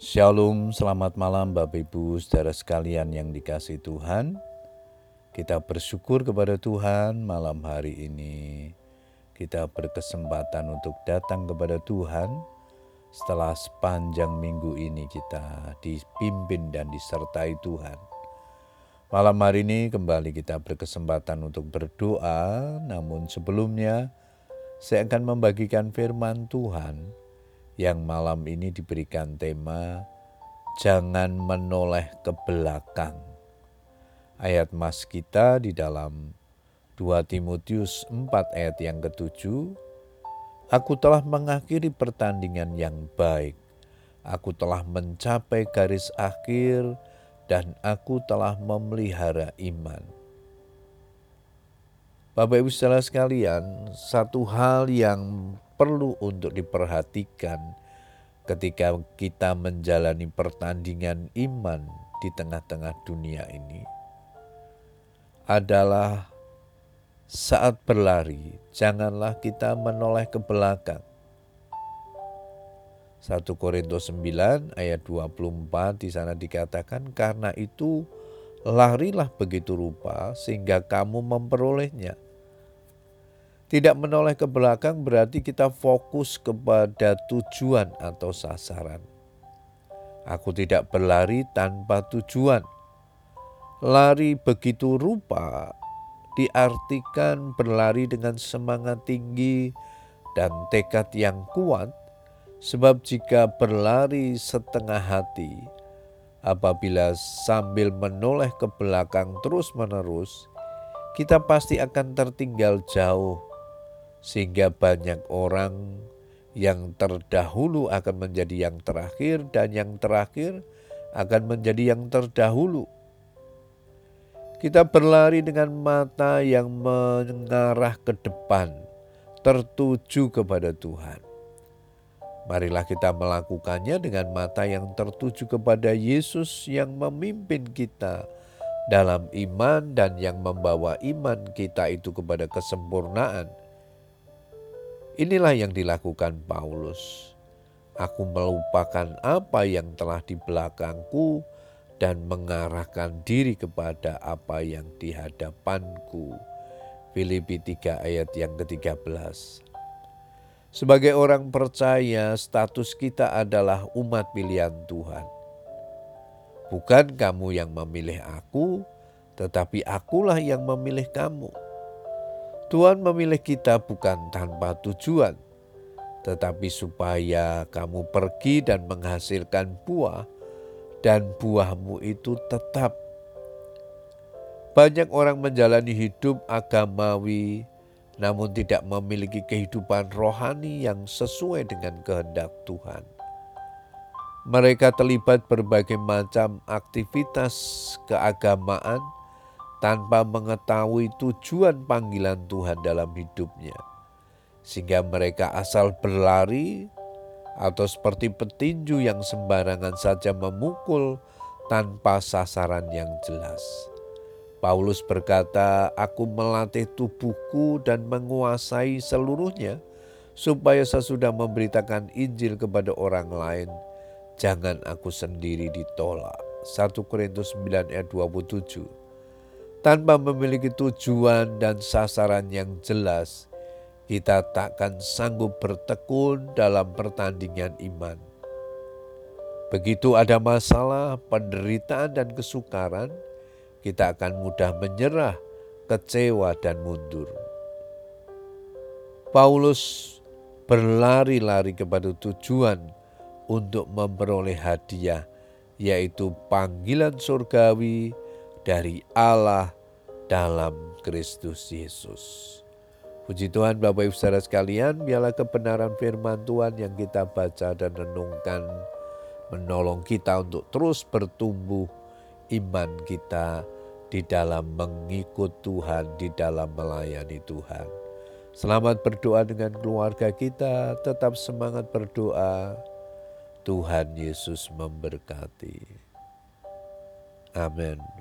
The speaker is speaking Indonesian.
Shalom, selamat malam Bapak Ibu saudara sekalian yang dikasih Tuhan. Kita bersyukur kepada Tuhan malam hari ini. Kita berkesempatan untuk datang kepada Tuhan setelah sepanjang minggu ini kita dipimpin dan disertai Tuhan. Malam hari ini kembali kita berkesempatan untuk berdoa, namun sebelumnya saya akan membagikan firman Tuhan yang malam ini diberikan tema Jangan menoleh ke belakang. Ayat mas kita di dalam 2 Timotius 4 ayat yang ketujuh, Aku telah mengakhiri pertandingan yang baik. Aku telah mencapai garis akhir dan aku telah memelihara iman. Bapak Ibu saudara sekalian, satu hal yang perlu untuk diperhatikan ketika kita menjalani pertandingan iman di tengah-tengah dunia ini adalah saat berlari, janganlah kita menoleh ke belakang. 1 Korintus 9 ayat 24 di sana dikatakan karena itu larilah begitu rupa sehingga kamu memperolehnya. Tidak menoleh ke belakang berarti kita fokus kepada tujuan atau sasaran. Aku tidak berlari tanpa tujuan. Lari begitu rupa diartikan berlari dengan semangat tinggi dan tekad yang kuat, sebab jika berlari setengah hati, apabila sambil menoleh ke belakang terus-menerus, kita pasti akan tertinggal jauh, sehingga banyak orang yang terdahulu akan menjadi yang terakhir, dan yang terakhir akan menjadi yang terdahulu. Kita berlari dengan mata yang mengarah ke depan, tertuju kepada Tuhan. Marilah kita melakukannya dengan mata yang tertuju kepada Yesus yang memimpin kita dalam iman dan yang membawa iman kita itu kepada kesempurnaan. Inilah yang dilakukan Paulus. Aku melupakan apa yang telah di belakangku dan mengarahkan diri kepada apa yang di hadapanku. Filipi 3 ayat yang ke-13. Sebagai orang percaya, status kita adalah umat pilihan Tuhan. Bukan kamu yang memilih aku, tetapi akulah yang memilih kamu. Tuhan memilih kita bukan tanpa tujuan, tetapi supaya kamu pergi dan menghasilkan buah, dan buahmu itu tetap. Banyak orang menjalani hidup agamawi namun tidak memiliki kehidupan rohani yang sesuai dengan kehendak Tuhan. Mereka terlibat berbagai macam aktivitas keagamaan tanpa mengetahui tujuan panggilan Tuhan dalam hidupnya, sehingga mereka asal berlari atau seperti petinju yang sembarangan saja memukul tanpa sasaran yang jelas. Paulus berkata, "Aku melatih tubuhku dan menguasai seluruhnya, supaya sesudah memberitakan Injil kepada orang lain, jangan aku sendiri ditolak." 1 Korintus 9 ayat 27. Tanpa memiliki tujuan dan sasaran yang jelas, kita takkan sanggup bertekun dalam pertandingan iman. Begitu ada masalah, penderitaan, dan kesukaran, kita akan mudah menyerah, kecewa, dan mundur. Paulus berlari-lari kepada tujuan untuk memperoleh hadiah, yaitu panggilan surgawi dari Allah dalam Kristus Yesus. Puji Tuhan Bapak Ibu Saudara sekalian, biarlah kebenaran firman Tuhan yang kita baca dan renungkan menolong kita untuk terus bertumbuh iman kita di dalam mengikut Tuhan, di dalam melayani Tuhan. Selamat berdoa dengan keluarga kita, tetap semangat berdoa. Tuhan Yesus memberkati. Amin.